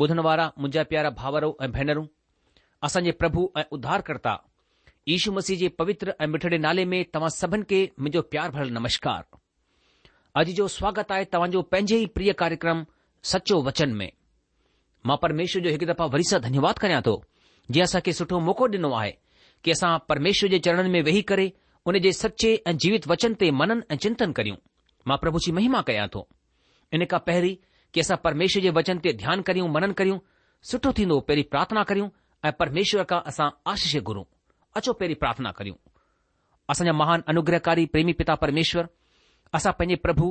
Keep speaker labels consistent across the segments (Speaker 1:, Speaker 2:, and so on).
Speaker 1: ॿुधण वारा मुंहिंजा प्यारा भावरो ऐं भेनरूं असांजे प्रभु ऐं उद्धारकर्ता ईशू मसीह जे पवित्र ऐं मिठड़े नाले में तव्हां सभिनि खे मुंहिंजो प्यार भरियलु नमस्कार अॼु जो स्वागत आहे तव्हांजो पंहिंजे ई प्रिय कार्यक्रम सचो वचन में मां परमेश्वर जो हिकु दफ़ा वरी सां धन्यवाद कयां थो जीअं असांखे सुठो मौको ॾिनो आहे की असां परमेश्वर जे चरन में वेही करे उन जे सचे ऐं जीवित वचन ते मनन ऐं चिंतन करियूं मां प्रभु जी महिमा कयां थो इन खां पहिरीं की असां परमेश्वर जे वचन ते ध्यानु करियूं मनन करियूं सुठो थींदो पहिरीं प्रार्थना करियूं ऐं परमेश्वर खां असां आशीष घुरूं अचो पहिरीं प्रार्थना करियूं असांजा महान अनुग्रहकारी प्रेमी पिता परमेश्वर असां पंहिंजे प्रभु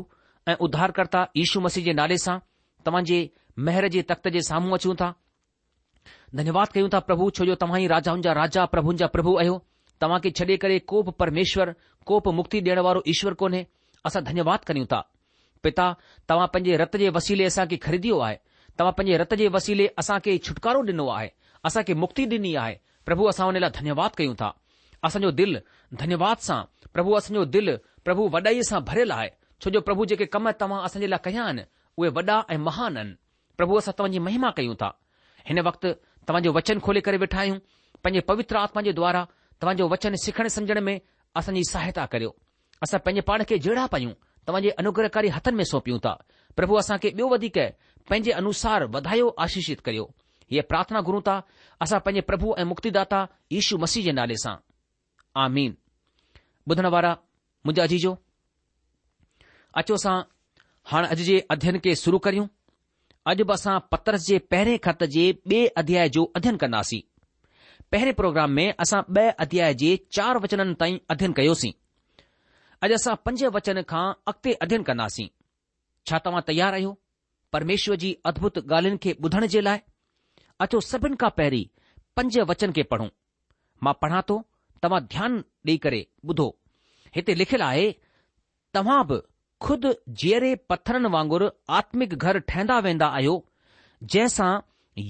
Speaker 1: ऐं उद्धारकर्ता यीशू मसीह जे नाले सां तव्हांजे महर जे तख़्त जे साम्हूं अचूं था धन्यवाद कयूं था प्रभु छो जो तव्हां ई राजाउनि जा राजा प्रभुनि जा प्रभु आहियो तव्हां खे छॾे करे को बि परमेश्वर को बि मुक्ति ॾियण वारो ईश्वर कोन्हे असां धन्यवाद कयूं था पिता तव्हां पंहिंजे रत जे वसीले असांखे ख़रीदियो आहे तव्हां पंहिंजे रत जे वसीले असांखे छुटकारो ॾिनो आहे असांखे मुक्ति ॾिनी आहे प्रभु असां हुन लाइ धन्यवाद कयूं था असांजो दिलि धन्यवाद सां प्रभु असांजो दिलि प्रभु वॾाईअ सां भरियल आहे छो जो प्रभु जेके कम तव्हां असांजे लाइ कया आहिनि उहे वॾा ऐं महान आहिनि प्रभु असां तव्हांजी महिमा कयूं था हिन वक़्तु तव्हांजो वचन खोले करे वेठा आहियूं पंहिंजे पवित्र आत्मा जे द्वारा तव्हांजो वचन सिखण समुझण में असांजी सहायता करियो असां पंहिंजे पाण खे जहिड़ा पयूं तव्हांजे अनुग्रहकारी हथनि में सौंपियूं था प्रभु असां खे ॿियो वधीक पंहिंजे अनुसार वधायो आशीषित करियो हीअ प्रार्थना घुरूं था असां पंहिंजे प्रभु ऐं मुक्तिदाता यीशू मसीह जे नाले सां आमीन ॿुधण वारा मुंहिंजा अजीजो अचो असां हाणे अॼु जे अध्यन खे शुरू करियूं अॼु बि असां पत्रस जे पहिरें खत जे ॿिए अध्याय जो अध्यन कंदासीं पहिरें प्रोग्राम में असां ॿ अध्याय जे चार वचननि ताईं अध्ययन कयोसीं अॼु असां पंज वचन खां अॻिते अध्यन कंदासीं छा तव्हां तयार आहियो परमेश्वर जी अद्भुत ॻाल्हियुनि खे ॿुधण जे लाइ अचो सभिनि खां पहिरीं पंज वचन खे पढ़ूं मां पढ़ा थो तव्हां ध्यानु ॾेई करे ॿुधो हिते लिखियलु आहे तव्हां बि खुद जीअरे पत्थरनि वांगुरु आत्मिक घर ठहंदा वेंदा आहियो जंहिंसां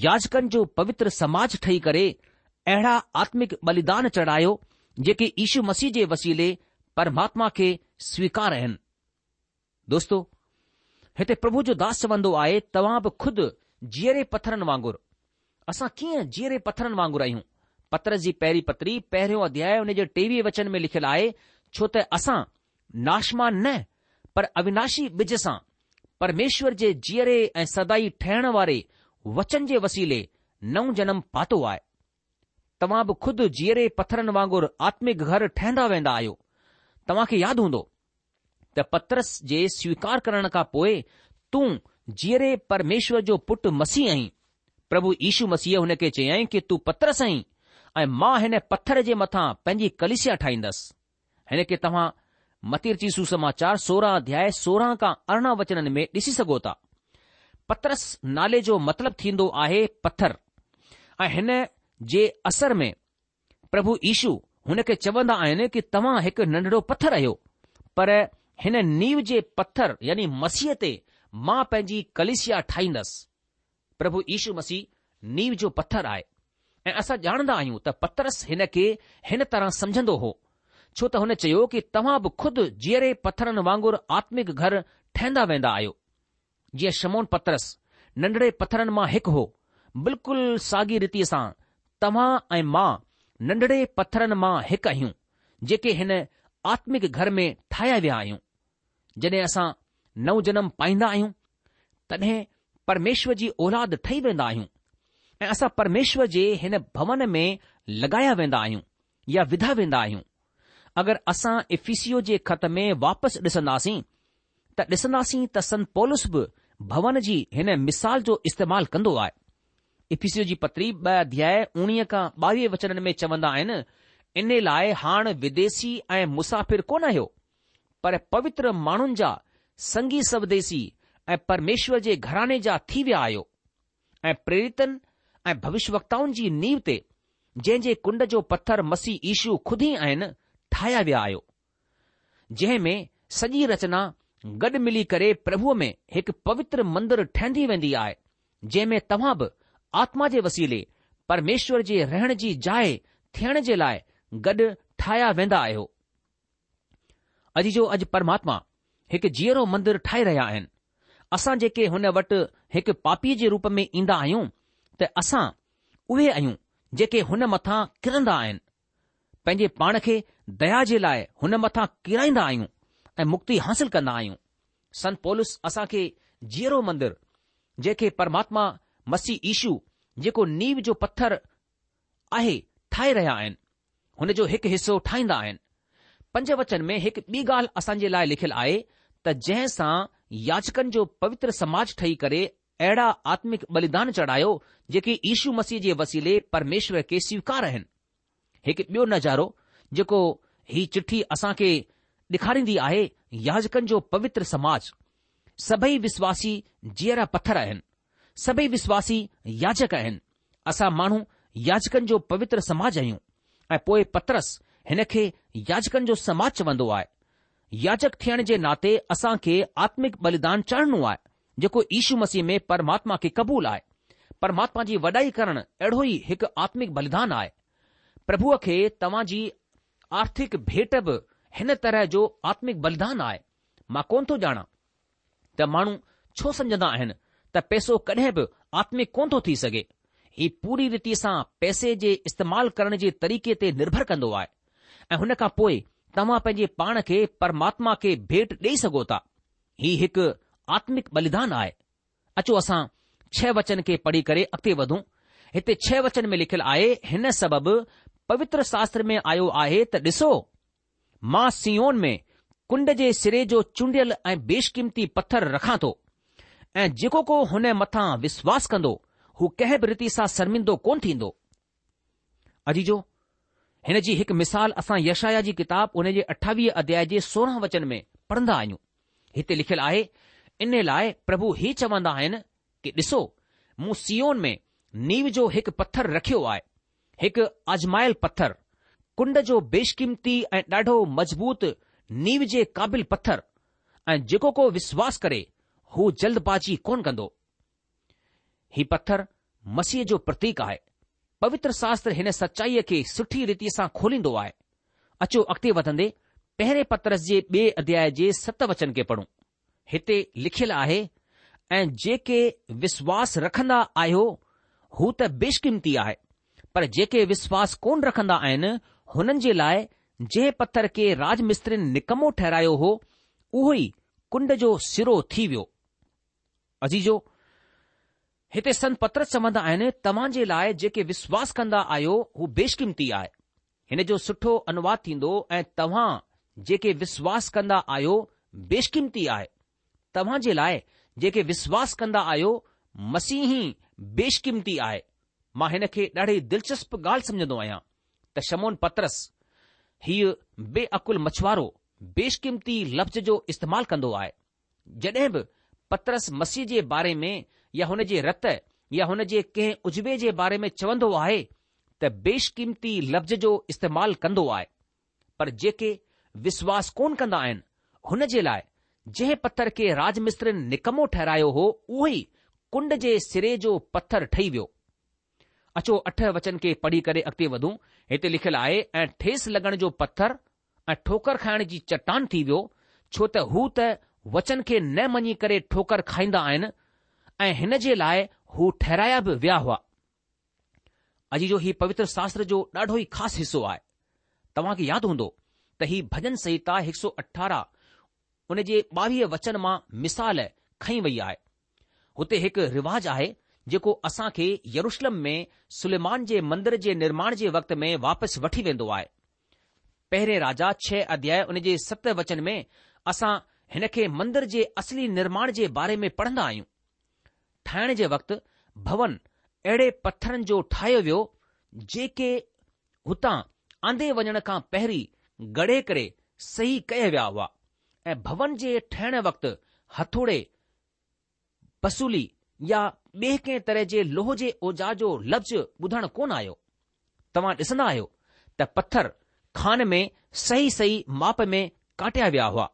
Speaker 1: याचकनि जो पवित्र समाज ठही करे अहिड़ा आत्मिक बलिदान चढ़ायो जेके ईशू मसीह जे वसीले परमात्मा खे स्वीकार आहिनि दोस्तो हिते प्रभु जो दास वंदो आहे तव्हां बि ख़ुदि जीअरे पथरनि वांगुरु असां कीअं जीअरे पथरनि वांगुरु आहियूं पथर जी पहिरीं पतरी पहिरियों अध्याय हुन जे टेवीह वचन में लिखियलु आहे छो त असां नाशमान न पर अविनाशी ॿिज सां परमेश्वर जे जीअरे ऐं सदाई ठहिण वारे वचन जे वसीले नओं जनम पातो आहे तव्हां बि ख़ुदि जीअरे पथरनि वांगुरु आत्मिक घर ठहंदा वेंदा आहियो तव्हांखे यादि हूंदो त पतरस जे स्वीकार करण खां पोइ तूं जीअरे परमेश्वर जो पुटु मसीहीं प्रभु ईशू मसीह हुन खे चयाईं कि तूं पतरस आहीं ऐं मां हिन पथर जे मथां पंहिंजी कलिशिया ठाहींदसि हिनखे तव्हां मतिरची सुसमाचार सोरहं अध्याय सोरहं खां अरिड़हं वचननि में ॾिसी सघो था पतरस नाले जो मतिलबु थींदो आहे पथर ऐं हिन जे असर में प्रभु ईशू हुनखे चवंदा आहिनि कि तव्हां हिकु नंढिड़ो पत्थर आहियो पर हिन नीव जे पत्थर यानी मसीह ते मां पंहिंजी कलिशिया ठाहींदसि प्रभु ईशू मसीह नीव जो पत्थर आहे ऐं असां ॼाणंदा आहियूं त पतरस हिन खे हिन तरह समझंदो हो छो त हुन चयो कि तव्हां बि ख़ुदि जीअरे पत्थरनि वांगुरु आत्मिक घर ठहंदा वेंदा आहियो जीअं समोन पतरस नंढिड़े पत्थरनि मां हिकु हो बिल्कुलु साॻी रीतीअ सां तव्हां ऐं मां नंढड़े पथरनि मां हिकु आहियूं जेके हिन आत्मिक घर में ठाहिया विया आहियूं जॾहिं असां नव जनम पाईंदा आहियूं तॾहिं परमेश्वर जी औलाद ठही वेंदा आहियूं ऐं असां परमेश्वर जे हिन भवन में लॻाया वेंदा आहियूं या विधा वेंदा आहियूं अगरि असां इफीसिओ जे ख़त में वापसि ॾिसंदासीं त ॾिसंदासीं त संत संतोलस बि भवन जी हिन मिसाल जो इस्तेमालु कंदो आहे इफिसियो जी पत्री ॿ अध्याय उणिवीह खां ॿावीह वचन में चवंदा आहिनि इन लाइ हाणे विदेसी ऐं मुसाफ़िर कोन आहियो पर पवित्र माण्हुनि जा संगी स्वदेसी ऐं परमेश्वर जे घराने जा थी विया आहियो ऐं प्रेरितनि ऐं भविष्यत्ताउनि जी नीव ते जंहिं जे कुंड जो पथर मसी ईशू खुद ई आहिनि ठाहिया विया आहियो जंहिं में सॼी रचना गॾु मिली करे प्रभुअ में हिकु पवित्र मंदरु ठहंदी वेंदी आहे जंहिं में तव्हां बि आत्मा जे वसीले परमेश्वर जे रहण जी जाइ थियण जे लाइ गॾु ठाहिया वेंदा आहियो अॼु जो अॼु परमात्मा हिकु जीअरो मंदरु ठाहे रहिया आहिनि असां जेके हुन वटि हिकु पापीअ जे रूप में ईंदा आहियूं त असां उहे आहियूं जेके हुन मथां किरंदा आहिनि पंहिंजे पाण खे दया जे लाइ हुन मथां किराईंदा आहियूं ऐं मुक्ति हासिल कंदा आहियूं संत पॉलिस असांखे जीअरो मंदरु जेके परमात्मा मसीह ईशू जेको नीव जो पत्थर आहे ठाहे रहिया आहिनि हुन जो हिकु हिसो ठाहींदा आहिनि पंज वचन में हिकु ॿी ॻाल्हि जे लाइ लिखियलु आहे त जंहिं सां याचकनि जो पवित्र समाज ठही करे अहिड़ा आत्मिक बलिदान चढ़ायो जेकी ईशू मसीह जे वसीले परमेश्वर के स्वीकार आहिनि हिकु ॿियो नज़ारो जेको ही चिठी असांखे ॾेखारींदी आहे याचकनि जो पवित्र समाज सभई विश्वासी जीअरा पत्थर आहिनि सभई विश्वासी याचक आहिनि असां माण्हू याचकनि जो पवित्र समाज आहियूं ऐं पोइ पतरस हिन खे याचकनि जो समाज चवंदो आहे याचक थियण जे नाते असां खे आत्मिक बलिदान चढ़णो आहे जेको ईशू मसीह में परमात्मा खे क़बूल आहे परमात्मा जी वॾाई करणु अहिड़ो ई हिकु आत्मिक बलिदान आहे प्रभुअ खे तव्हां जी आर्थिक भेट बि हिन तरह जो आत्मिक बलिदान आहे मां कोन थो ॼाणा त माण्हू छो समुझंदा आहिनि त पैसो कॾहिं बि आत्मिक कोन थो थी सघे ही पूरी रीति सां पैसे जे इस्तेमाल करण जे तरीक़े ते निर्भर कन्दो आहे ऐ हुन खां पोइ तव्हां पंहिंजे पाण खे परमात्मा खे भेट ॾेई सघो था ही हिकु आत्मिक बलिदान आहे अचो असां छह वचन खे पढ़ी करे अॻिते वधूं हिते छह वचन में लिखियलु आहे हिन सबब पवित्र शास्त्र में आयो आहे त ॾिसो मां सीओन में कुंड जे सिरे जो चूंडियल ऐं बेशकीमती पत्थर रखां थो ऐं जेको को हुन मथां विश्वास कंदो हू कंहिं बि रीति सां शर्मिंदो कोन थींदो अजी जो हिन जी हिकु मिसाल असां यशाया जी किताब उन जे अठावीह अध्याय जे सोरहं वचन में पढ़ंदा आहियूं हिते लिखियलु आहे इन लाइ प्रभु ही चवंदा आहिनि कि ॾिसो मूं सीओन में नीव जो हिकु पत्थरु रखियो आहे हिकु आज़मायल पत्थर कुंड जो बेशकीमती ऐं ॾाढो मज़बूत नीव जे क़ाबिल पत्थर ऐं जेको को विश्वास करे हू जल्दबाची कोन कंदो हीउ पत्थर मसीह जो प्रतीक आहे पवित्र शास्त्र हिन सचाईअ खे सुठी रीति सां खोलींदो आहे अचो अॻिते वधंदे पहिरें पत्थर जे ॿिए अध्याय जे सत वचन खे पढ़ूं हिते लिखियलु आहे ऐं जेके विश्वासु रखन्दा आहियो हू त बेशकीमती आहे पर जेके विश्वासु कोन रखन्दा आहिनि हुननि जे लाइ जे पथर खे राज निकमो ठहरायो हो उहो ई कुंड जो सिरो थी वियो अजीजो हिते संत पत्र चवंदा आहिनि तव्हां जे लाइ जेके विश्वास कंदा आहियो हू बेशकीमती आहे हिन जो सुठो अनुवाद थींदो ऐं तव्हां जेके विश्वास कंदा आहियो बेशकीमती आहे तव्हां जे लाइ जेके विश्वास कंदा आहियो मसीही बेशकीमती आहे मां हिन खे ॾाढी दिलचस्प ॻाल्हि सम्झंदो आहियां त शमोन पत्रस हीउ बेअकुल मछुआरो बेशकीमती लफ़्ज़ जो इस्तेमालु कंदो आहे जॾहिं बि पतरस मसीह जे बारे में या हुन जे रत या हुन जे कंहिं उजवे जे बारे में चवंदो आहे त बेशकीमती लफ़्ज़ जो इस्तेमालु कंदो आहे पर जेके विश्वास कोन कंदा आहिनि हुन जे लाइ जंहिं पत्थर खे राज निकमो ठहिरायो हो उहो ई कुंड जे सिरे जो पथरु ठही वियो अचो अठ वचन खे पढ़ी करे अॻिते वधूं हिते लिखियलु आहे ऐं ठेस लॻण जो पथर ऐं ठोकर खाइण जी चटान थी वियो छो त हू त वचन खे न मञी करे ठोकर खाईंदा आहिनि ऐं हिन जे लाइ हू ठहिराया बि विया हुआ अॼु जो हीउ पवित्र शास्त्र जो ॾाढो ई ख़ासि हिसो आहे तव्हांखे यादि हूंदो त हीउ भजन संहिता हिकु सौ अठारह उन जे ॿावीह वचन मां मिसाल खई वई आहे हुते हिकु रिवाज आहे जेको असांखे यरुशलम में सुलमान जे मंदर जे निर्माण जे वक़्त में वापसि वठी वेंदो आहे पहिरें राजा छह अध्याय उन जे सत वचन में असां हिन खे मंदर जे असली निर्माण जे बारे में पढ़ंदा आहियूं ठाहिण जे वक़्तु भवन अहिड़े पत्थरनि जो ठाहियो वियो जेके हुतां आंदे वञण खां पहिरीं गड़े करे सही कया विया हुआ ऐं भवन जे ठहिण वक़्तु हथोड़े बसूली या ॿिए कंहिं तरह जे लोह जे ओजा जो लफ़्ज़ ॿुधण कोन आयो तव्हां ॾिसंदा आहियो त पत्थर खान में सही सही माप में काटिया विया हुआ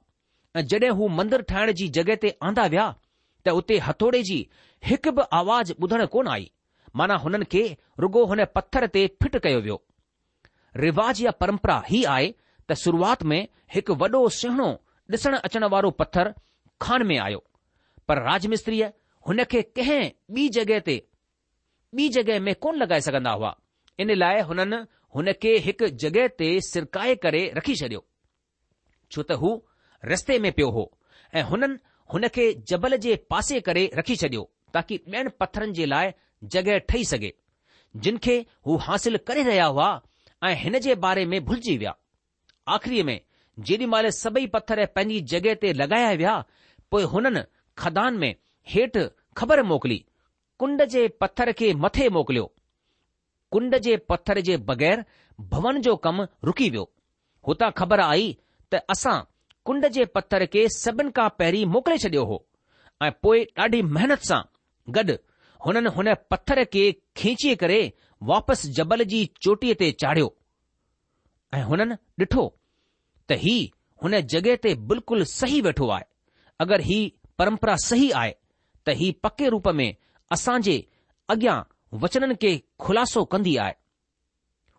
Speaker 1: ऐं जॾहिं हू मंदरु ठाहिण जी जॻहि ते आंदा विया त उते हथोड़े जी हिकु बि आवाज़ ॿुधण कोन आई माना हुननि खे रुगो हुन पत्थर ते फिट कयो वियो रिवाज या परंपरा ही आहे त शुरूआति में हिकु वॾो सुहिणो ॾिसण अचण वारो पत्थर खान में आयो पर राजमिस्त्रीअ हुन खे कंहिं ॿी जॻहि ते ॿी जॻहि में कोन लॻाए सघंदा हुआ इन लाइ हुननि हुन खे हिकु जॻहि ते सिरकाए करे रखी छॾियो छो त हू रस्ते में पियो हो ऐं हुननि हुन खे जबल जे पासे करे रखी छॾियो ताकी ॿियनि पत्थरनि जे लाइ जॻहि ठही सघे जिन खे हू हासिल करे रहिया हुआ ऐं हिन जे बारे में भुलिजी विया आख़िरी में जेॾीमहिल सभई पत्थर पंहिंजी जॻहि ते लॻाया विया पोइ हुननि खदान में हेठि ख़बर मोकिली कुंड जे पथर खे मथे मोकिलियो कुंड जे पत्थर जे बगैर भवन जो कमु रुकी वियो हुतां ख़बर आई त असां कुंड जे पथ्थर खे सभिनि खां पहिरीं मोकिले छॾियो हो ऐं पोइ ॾाढी महनत सां गॾु हुननि हुन पत्थर खे खीचे करे वापसि जबल जी चोटीअ ते चाढ़ियो ऐं हुननि ॾिठो त हीउ हुन जॻहि ते बिल्कुलु सही वेठो आहे अगरि ही परंपरा सही आहे त हीउ पके रूप में असां जे अॻियां वचननि खे खु़लासो कंदी आहे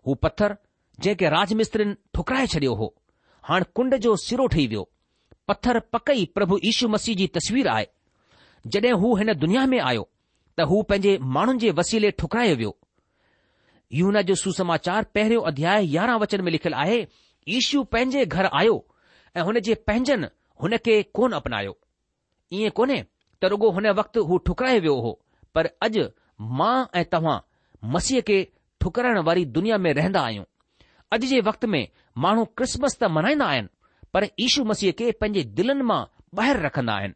Speaker 1: हू पत्थर जंहिंखे राज मिस्त्रियुनि ठुकराए छडि॒यो हो हाणे कुंड जो सीरो ठही वियो पथर पकई प्रभु यीशू मसीह जी तस्वीर आहे जॾहिं हू हिन दुनिया में आयो त हू पंहिंजे माण्हुनि जे वसीले ठुकरायो वियो इहो जो सुसमाचार पहिरियों अध्याय यारहं वचन में लिखियलु आहे ईशु पंहिंजे घर आयो ऐं हुन जे पंहिंजनि हुन खे कोन अपनायो ईअं कोन्हे त रुॻो हुन वक़्तु हू ठुकरायो वियो हो पर अॼु मां ऐं तव्हां मसीह खे ठुकराइण वारी दुनिया में रहंदा आहियूं अॼु जे वक़्त में माण्हू क्रिसमस त मल्हाईंदा आहिनि पर ईशू मसीह खे पंहिंजे दिलनि मां ॿाहिरि रखंदा आहिनि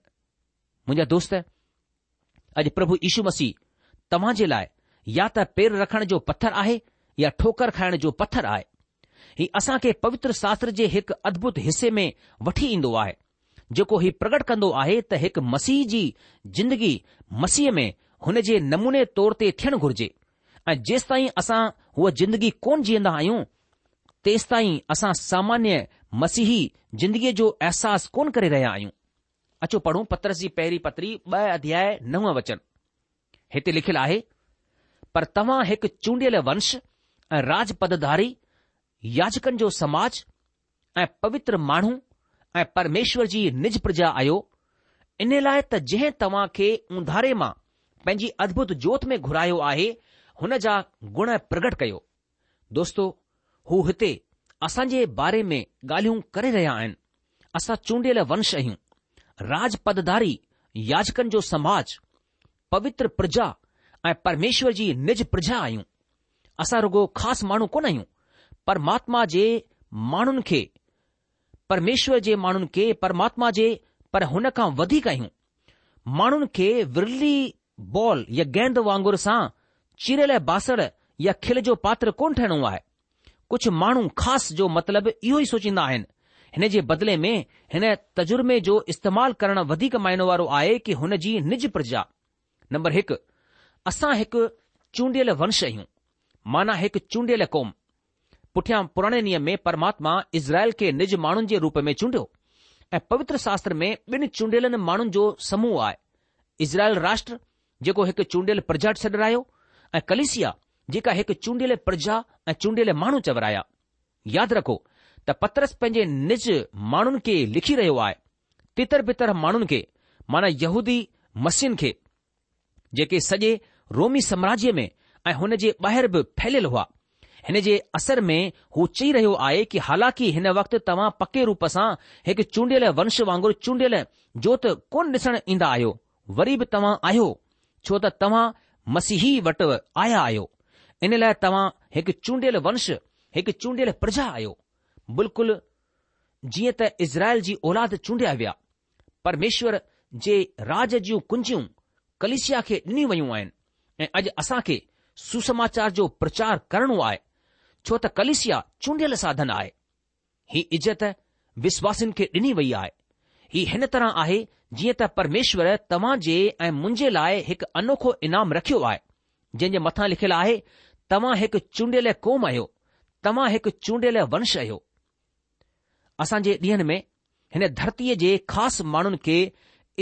Speaker 1: मुंहिंजा दोस्त अॼु प्रभु इशू मसीह तव्हां जे लाइ या त पेर रखण जो पथर आहे या ठोकर खाइण जो पथरु आहे हीउ असां खे पवित्र शास्त्र जे हिकु अद्भुत हिसे में वठी ईंदो आहे जेको हीउ प्रगट कंदो आहे त हिकु मसीह जी ज़िंदगी मसीह में हुन जे नमूने तौर ते थियणु घुर्जे ऐं जेसि ताईं असां हूअ जिंदगी कोन जीअंदा आहियूं तेसि ताईं असां सामान्य मसीही ज़िंदगीअ जो अहसासु कोन करे रहिया आहियूं अचो पढ़ूं पत्रसी पहिरीं पत्री ॿ अध्याय नव वचन हिते लिखियलु आहे पर तव्हां हिकु चूंडियल वंश ऐं राज याचकनि जो समाज ऐं पवित्र माण्हू ऐं परमेश्वर जी निज प्रजा आहियो इन लाइ त जंहिं तव्हां खे उंधारे मां पंहिंजी अदभुत जोति में घुरायो आहे हुन जा गुण प्रगट कयो दोस्तो हू हिते असांजे बारे में ॻाल्हियूं करे रहिया आहिनि असां चूंडियल वंश आहियूं राज पदधारी याचकनि जो समाज पवित्र प्रजा ऐं परमेश्वर जी निज प्रजा आहियूं असां रुगो ख़ासि माण्हू कोन आहियूं परमात्मा जे माण्हुनि खे परमेश्वर जे माण्हुनि खे परमात्मा जे पर हुन खां वधीक आहियूं माण्हुनि खे विरली बॉल या गेंद वांगुर सां चिरियल बासण या खिल जो पात्र कोन्ह ठहिणो आहे कुझु माण्हू ख़ासि जो मतिलबु इहो ई सोचींदा आहिनि हिन जे बदिले में हिन तजुर्मे जो इस्तेमालु करणु वधीक वारो आहे कि हुन जी निज प्रजा नंबर हिकु असां हिकु चूंडियल वंश आहियूं माना हिकु चूंडियल क़ौम पुठियां पुराणे नियम में परमात्मा इज़राइल खे निज माण्हुनि जे रूप में चूंडियो ऐं पवित्र शास्त्र में ॿिनि चूंडियल माण्हुनि जो समूह आहे इज़राइल राष्ट्र जेको हिकु चूंडियल प्रजा छॾायो ऐं कलिसिया जेका हिकु चूंडियल प्रजा ऐं चूंडियल माण्हू चवराया यादि रखो त पत्रस पंहिंजे निज माण्हुनि खे लिखी रहियो आहे तितर बितर माण्हुनि खे माना यहूदी मसीन खे जेके सॼे रोमी साम्राज्य में ऐं हुन जे ॿाहिरि बि फैलियल हुआ हिन जे असर में हू चई रहियो आहे कि हालांकि हिन वक़्तु तव्हां पके रूप सां हिकु चूंडियल वंश वांगुरु चूंडियल जोत कोन ॾिसण ईंदा आहियो वरी बि तव्हां आहियो छो त तव्हां मसीही वटि आया आहियो इन लाइ तव्हां हिकु चूंडियल वंश हिकु चूंडियल प्रजा आहियो बिल्कुलु जीअं त इज़राइल जी औलाद चूंडिया विया परमेश्वर जे राज जूं कुंजियूं कलिसिया खे ॾिनी वयूं आहिनि ऐं अॼु असां खे सुसमाचार जो प्रचार करणो आहे छो त कलिसिया चूंडियल साधन आहे ही इज़त विश्वासिन खे ॾिनी वई आहे ही हिन तरह आहे जीअं त परमेश्वर तव्हां जे ऐं मुंहिंजे लाइ हिकु अनोखो इनाम रखियो आहे जंहिं जे मथां लिखियलु आहे तव्हां हिकु चूंडियल क़ौम आहियो तव्हां हिकु चूंडियल वंश आहियो असां जे ॾींहनि में हिन धरतीअ जे ख़ासि माण्हुनि खे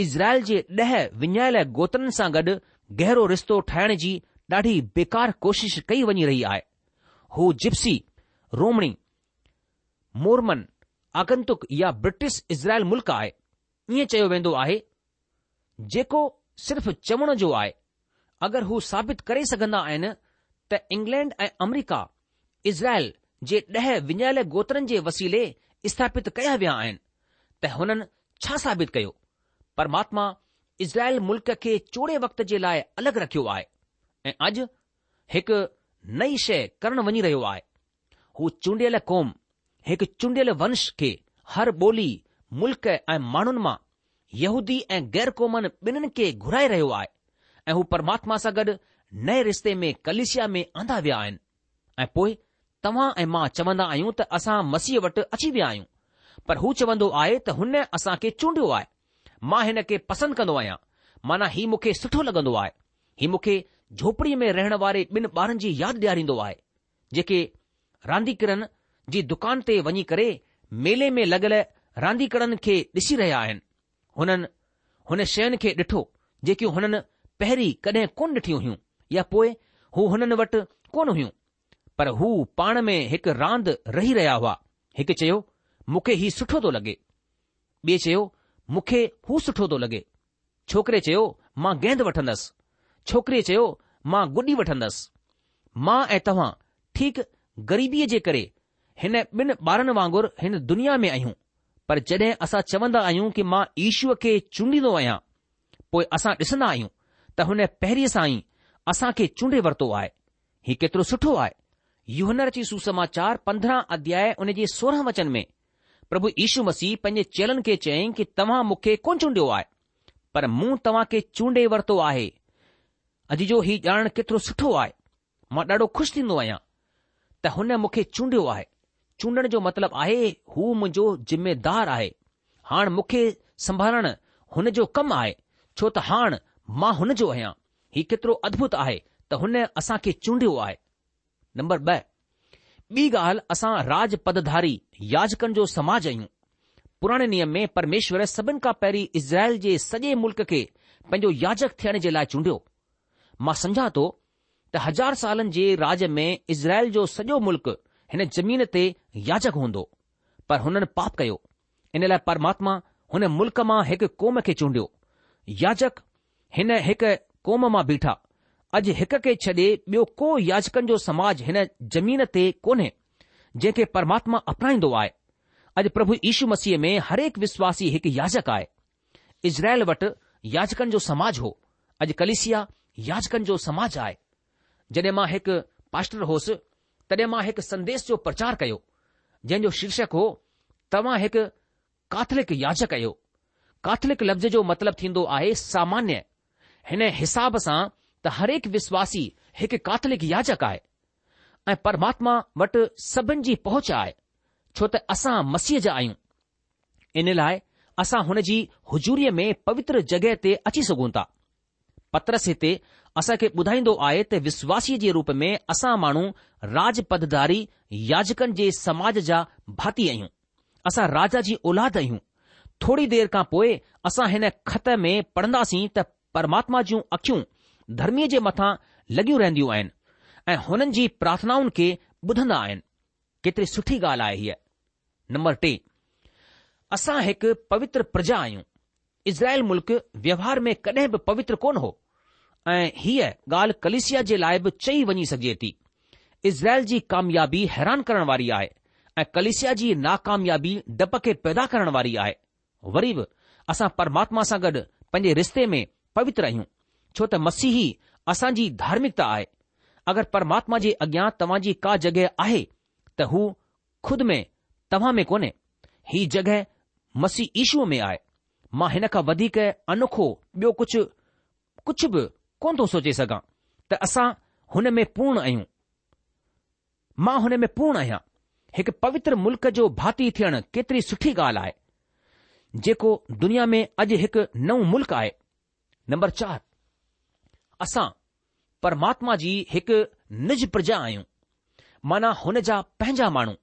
Speaker 1: इज़राइल जे ॾह विञायल गोतनि सां गॾु गहरो रिश्तो ठाहिण जी ॾाढी बेकार कोशिश कई वञी रही आहे हू जिप्सी रोमणी मोरमन आगंतुक या ब्रिटिश इज़राइल मुल्क आहे ईअं चयो वेंदो आहे जेको सिर्फ़ चवण जो आहे अगरि हू साबित करे सघंदा आहिनि इंग्लैंड ऐं अमरीका इज़राइल जे ॾह विञायल स्थापित कया विया आहिनि त हुननि छा साबित कयो परमात्मा इज़राइल मुल्क खे चोड़े वक़्त जे लाइ अलॻि रखियो आहे ऐं अॼु हिकु नई शइ करणु वञी रहियो आहे हू चूंडियल क़ौम हिकु चूंडियल वंश खे हर ॿोली मुल्क ऐं माण्हुनि मां यहूदी ऐं गैर ॿिन्हिनि खे घुराए रहियो आहे ऐं हू परमात्मा सां गॾु नए रिश्ते में कलिशिया में आंदा विया आहिनि ऐं पोए तव्हां ऐ मां चवंदा आहियूं त असां मसीह वटि अची विया आहियूं पर हू चवन्दो आहे त हुन असां खे चूंडियो आहे मां हिन खे पसंदि कन्दो आहियां माना हीउ मूंखे सुठो लगन्दो आहे ही मूंखे झोपड़ी में रहण वारे ॿिनि ॿारनि जी यादि ॾियारींदो आहे जेके रांदीकरन जी दुकान ते वञी करे मेले में लॻल रांदीकिरनि खे ॾिसी रहिया आहिनि हुननि हुन शयुनि खे ॾिठो जेकियूं हुननि पहिरीं कॾहिं कोन ॾिठियूं हुयूं या पोइ हू हुननि वटि कोन हुयूं पर हू पाण में हिकु रांदि रही रहिया हुआ हिकु चयो मूंखे हीउ सुठो थो लॻे ॿिए चयो मूंखे हू सुठो थो लॻे छोकिरे चयो मां गेंद वठंदसि छोकिरे चयो मां गुॾी वठंदसि मां ऐं तव्हां ठीकु गरीबीअ जे करे हिन ॿिनि ॿारनि वांगुरु हिन दुनिया में आहियूं पर जॾहिं असां चवंदा आहियूं कि मां ईश्वर खे चूंडींदो आहियां पोइ असां ॾिसंदा आहियूं त हुन पहिरीं सां ई असांखे चूंडे वरितो आहे हीउ केतिरो सुठो आहे युनर अची सुसमाचार पंद्रहं अध्याय हुन जे सोरहं वचन में प्रभु यीशू मसीह पंहिंजे चेलनि खे चयाईं कि तव्हां मूंखे कोन चूंडियो आहे पर मूं तव्हांखे चूंडे वरितो आहे अॼु जो हीउ ॼाणण केतिरो सुठो आहे मां ॾाढो ख़ुशि थींदो आहियां त हुन मूंखे चूंडियो आहे चूंडण जो मतिलबु आहे हू मुंहिंजो जिम्मेदारु आहे हाणे मूंखे संभालणु हुन जो कमु आहे छो त हाण मां हुनजो आहियां हीउ केतिरो अद्भुत आहे त हुन असां खे चूंडियो आहे नंबर ॿ ॿी ॻाल्हि असां राज पदधारी याजकनि जो समाज आहियूं पुराणे नियम में परमेश्वर सभिनि खां पहिरीं इज़राइल जे सॼे मुल्क़ खे पंहिंजो याजक थियण जे लाइ चूंडियो मां सम्झा थो त हज़ार सालनि जे राज में इज़राइल जो सॼो मुल्क़ हिन ज़मीन ते याजक हूंदो पर हुननि पाप कयो इन लाइ परमात्मा हुन मुल्क़ मां हिकु क़ौम खे चूंडियो याजक हिन हिकु क़ौम मां बीठा अॼु हिक खे छॾे ॿियो को याचकनि जो समाज हिन ज़मीन ते कोन्हे जंहिंखे परमात्मा अपनाईंदो आहे अॼु प्रभु यीशू मसीह में हरेक विश्वासी हिकु याचक आहे इज़राइल वटि याचकनि जो समाज हो अॼु कलिसिया याचकनि जो समाज आहे जॾहिं मां हिकु पास्टर होसि तॾहिं मां हिकु संदेश जो प्रचार कयो जंहिंजो शीर्षक हो तव्हां हिकु काथलिक याचक आहियो काथलिक लफ़्ज़ जो मतिलबु थींदो आहे सामान्य हिन हिसाब सां त हर हिकु विश्वासी हिकु कातलिक याचक आहे ऐं परमात्मा वटि सभिनि जी पहुच आहे छो त असां मसीह जा आहियूं इन लाइ असां हुन जी हुजूरीअ में पवित्र जॻहि ते अची सघूं था पत्रस हिते असांखे ॿुधाईंदो आहे त विश्वासीअ जे रूप में असां माण्हू राज पदधारी याचकनि जे समाज जा भाती आहियूं असां राजा जी औलाद आहियूं थोरी देर खां पोइ असां हिन ख़त में पढ़ंदासीं त परमात्मा जूं अखियूं धर्मीअ जे मथां लगियूं रहंदियूं आहिनि ऐं हुननि जी प्रार्थनाउनि खे ॿुधंदा आहिनि केतिरी सुठी ॻाल्हि आहे हीअ नम्बर टे असां हिकु पवित्र प्रजा आहियूं इज़राइल मुल्क़ व्यवहार में कॾहिं बि पवित्र कोन हो ऐं हीअ ॻाल्हि कलेशिया जे लाइ बि चई वञी सघिजे थी इज़राइल जी कामयाबी हैरान करण वारी आहे ऐं कलेशिया जी नाकामयाबी डप खे पैदा करण वारी आहे वरी बि असां परमात्मा सां गॾु पंहिंजे रिश्ते में पवित्र आहियूं छो त मसीह असांजी धार्मिकता आहे अगरि परमात्मा जे अॻियां तव्हां जी का जॻहि आहे त हू ख़ुदि में तव्हां में कोन्हे ही जॻहि मसीह ईशूअ में आहे मां हिन खां वधीक अनोखो ॿियो कुझु कुझु बि कोन थो सोचे सघां त असां हुन में पूर्ण आहियूं मां हुन में पूर्ण आहियां हिकु पवित्र मुल्क़ जो भाती थियण केतिरी सुठी ॻाल्हि आहे जेको दुनिया में अॼु हिकु नओ मुल्क़ आहे नंबर चार असां परमात्मा जी हिकु निज प्रजा आहियूं माना हुन जा पंहिंजा माण्हू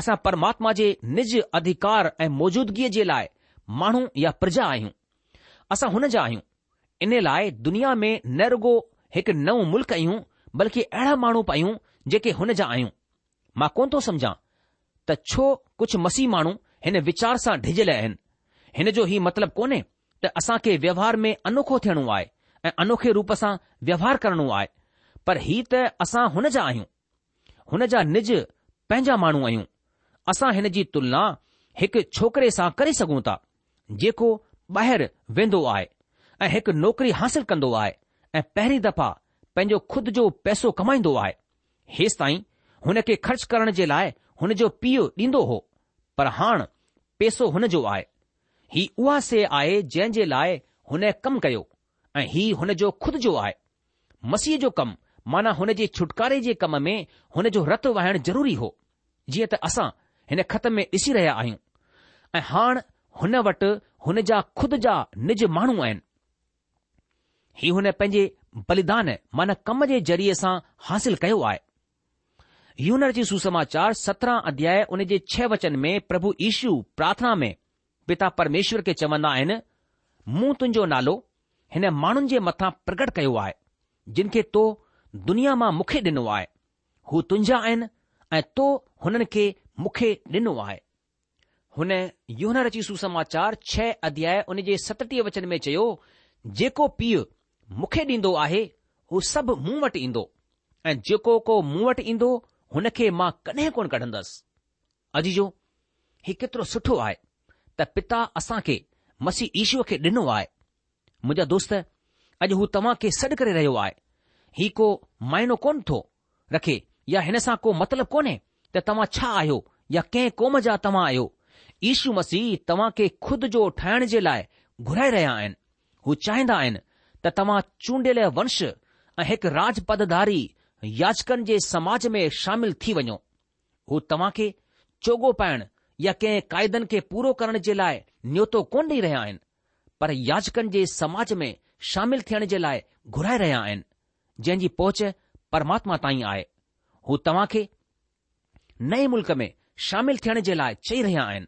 Speaker 1: असां परमात्मा जे निज अधिकार ऐं मौजूदगीअ जे लाइ माण्हू या प्रजा आहियूं असां हुन जा आहियूं इन लाइ दुनिया में न रुगो हिकु नओ मुल्क़ आहियूं बल्कि अहिड़ा माण्हू पहियूं जेके हुन जा आहियूं मां कोन थो सम्झां त छो कुझु मसीह माण्हू हिन वीचार सां डिॼियल आहिनि हिन जो ई मतिलबु कोन्हे असां खे व्यवहार में अनोखो थियणो आहे ऐं अनोखे रूप सां व्यवहार करणो आहे पर ही त असां हुन जा आहियूं हुन जा निज पंहिंजा माण्हू आहियूं असां हिन जी तुलना हिकु छोकिरे सां करे सघूं था जेको ॿाहिरि वेंदो आहे ऐं हिकु नौकरी हासिल कंदो आहे ऐं पहिरीं दफ़ा पंहिंजो खुद जो पैसो कमाईंदो आहे हेसि ताईं हुन खे ख़र्च करण जे लाइ हुन जो पीउ ॾींदो हो पर हाणे पैसो हुन जो आहे ही उहा से आहे जंहिं जे लाइ हुन कमु कयो ऐं ही हुन जो ख़ुद जो आहे मसीह जो कमु माना हुन जे छुटकारे जे कम में हुन जो रतु वहणु ज़रूरी हो जीअं त असां हिन ख़त में ॾिसी रहिया आहियूं ऐं हाणे हुन वटि हुन जा ख़ुदि जा निज माण्हू आहिनि ही हुन पंहिंजे बलिदान माना कम जे ज़रिये सां हासिल कयो आहे यूनर जी सुसमाचार सत्रहं अध्याय उन जे छह वचन में प्रभु ईशू प्रार्थना में पिता परमेश्वर खे चवंदा आहिनि मूं तुंहिंजो नालो हिन माण्हुनि जे मथां प्रकट कयो आहे जिन खे तो दुनिया मां मूंखे ॾिनो आहे हू तुंहिंजा आहिनि ऐं तो हुननि खे मूंखे ॾिनो आहे हुन युहनर रची सुसमाचार छह अध्याय उन जे सतटीह वचन में चयो जेको पीउ मूंखे ॾींदो आहे हू सभु मूं वटि ईंदो ऐं जेको को मूं वटि ईंदो हुन खे मां कॾहिं कोन कढंदसि अजी जो हीउ केतिरो सुठो आहे त पिता असां खे मसीह ईशूअ खे ॾिनो आहे मुंहिंजा दोस्त अॼु हू तव्हां खे सॾु करे रहियो आहे ही को माइनो कोन थो रखे या हिन सां को मतिलबु कोन्हे त तव्हां छा आहियो या कंहिं क़ौम जा तव्हां आहियो ईशू मसीह तव्हां खे खुद जो ठाहिण जे लाइ घुराए रहिया आहिनि हू चाहींदा आहिनि त तव्हां चूंडियल वंश ऐं हिकु राजपदधारी याचकनि जे समाज में शामिल थी वञो हू तव्हां खे चोगो पाइणु या कंहिं क़ाइदनि खे पूरो करण जे लाइ न्योतो कोन ॾेई रहिया आहिनि पर याचकनि जे समाज में शामिल थियण जे लाइ घुराए रहिया आहिनि जंहिंजी पहुच परमात्मा ताईं आहे हू तव्हां खे नए मुल्क में शामिल थियण जे लाइ चई रहिया आहिनि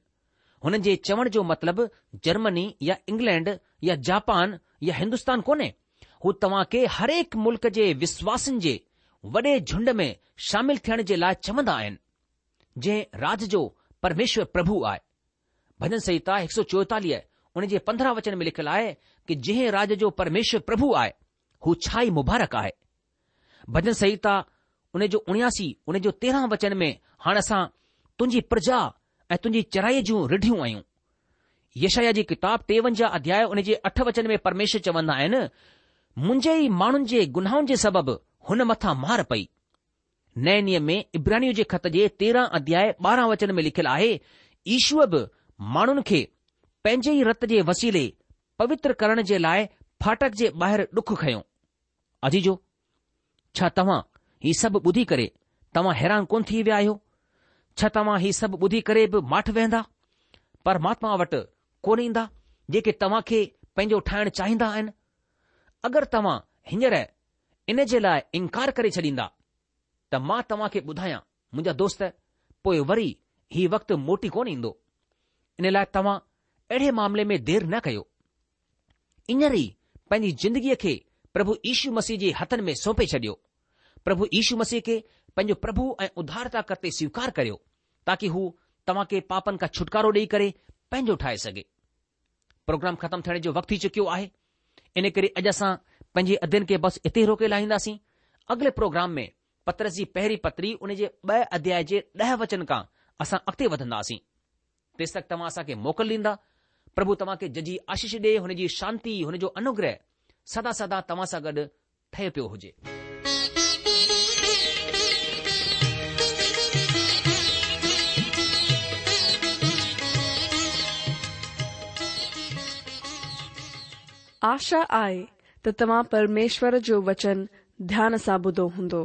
Speaker 1: हुननि जे चवण जो मतिलब जर्मनी या इंग्लैंड या जापान या हिंदुस्तान कोन्हे हू तव्हां खे हरेक मुल्क जे विश्वासनि जे वॾे झुंड में शामिल थियण जे लाइ चवंदा आहिनि जंहिं राज जो परमेश्वर प्रभु आहे भजन संहिता हिकु सौ चोएतालीह उन जे पंद्रहं वचन में लिखियलु आहे कि जंहिं राज जो परमेश्वर प्रभु आहे हू छा ई मुबारक आहे भजन संहिता उन जो उणासी जो तेरहं वचन में हाणे असां तुंहिंजी प्रजा ऐं तुंहिंजी चढ़ाई जूं रिढ़ियूं आहियूं यशया जी किताब टेवंजाहु अध्याय उन जे अठ वचन में परमेश्वर चवंदा आहिनि मुंहिंजे ई माण्हुनि जे गुनाहनि जे सबबि हुन मथां मार पई नए नियम में इब्रानियू जे ख़त जे तेरहां अध्याय ॿारहां वचन में लिखियलु आहे ईश्वर बि माण्हुनि खे पंहिंजे ई रत जे वसीले पवित्र करण जे लाइ फाटक जे ॿाहिरि डुख खयो अजीजो छा तव्हां हीउ सभु ॿुधी करे तव्हां हैरान कोन थी विया आहियो छा तव्हां हीउ सभु ॿुधी करे बि माठ वेहंदा परमात्मा वटि कोन ईंदा जेके तव्हां खे पंहिंजो ठाहिण चाहिंदा आहिनि अगरि तव्हां हींअर इन जे लाइ इनकार करे छॾींदा त मां तव्हां खे ॿुधायां मुंहिंजा दोस्त पोइ वरी हीउ वक़्तु मोटी कोन ईंदो इन लाइ तव्हां अहिड़े मामले में देर न कयो ईअं ई पंहिंजी ज़िंदगीअ खे प्रभु यीशू मसीह जे हथनि में सौंपे छॾियो प्रभु यीशू मसीह खे पंहिंजो प्रभु ऐं उधारता करते स्वीकार करियो ताकी हू तव्हां खे पापनि खां छुटकारो ॾेई करे पंहिंजो ठाहे सघे प्रोग्राम ख़तमु थियण जो वक़्तु थी चुकियो आहे इन करे अॼु असां पंहिंजे अध्यन खे बसि इते रोके लाहींदासीं अॻिले प्रोग्राम में पत्रस जी पहिरीं पत्री उन जे ॿ अध्याय जे ॾह वचन खां असां अॻिते वधंदासीं तेसि तक तव्हां असांखे मोकल ॾींदा प्रभु तव्हां खे जजी आशीष ॾे हुन जी शांती हुन जो अनुग्रह सदा सदा तव्हां सां गॾु ठहे पियो हुजे
Speaker 2: आशा आहे त तव्हां परमेश्वर जो वचन ध्यान सां ॿुधो हूंदो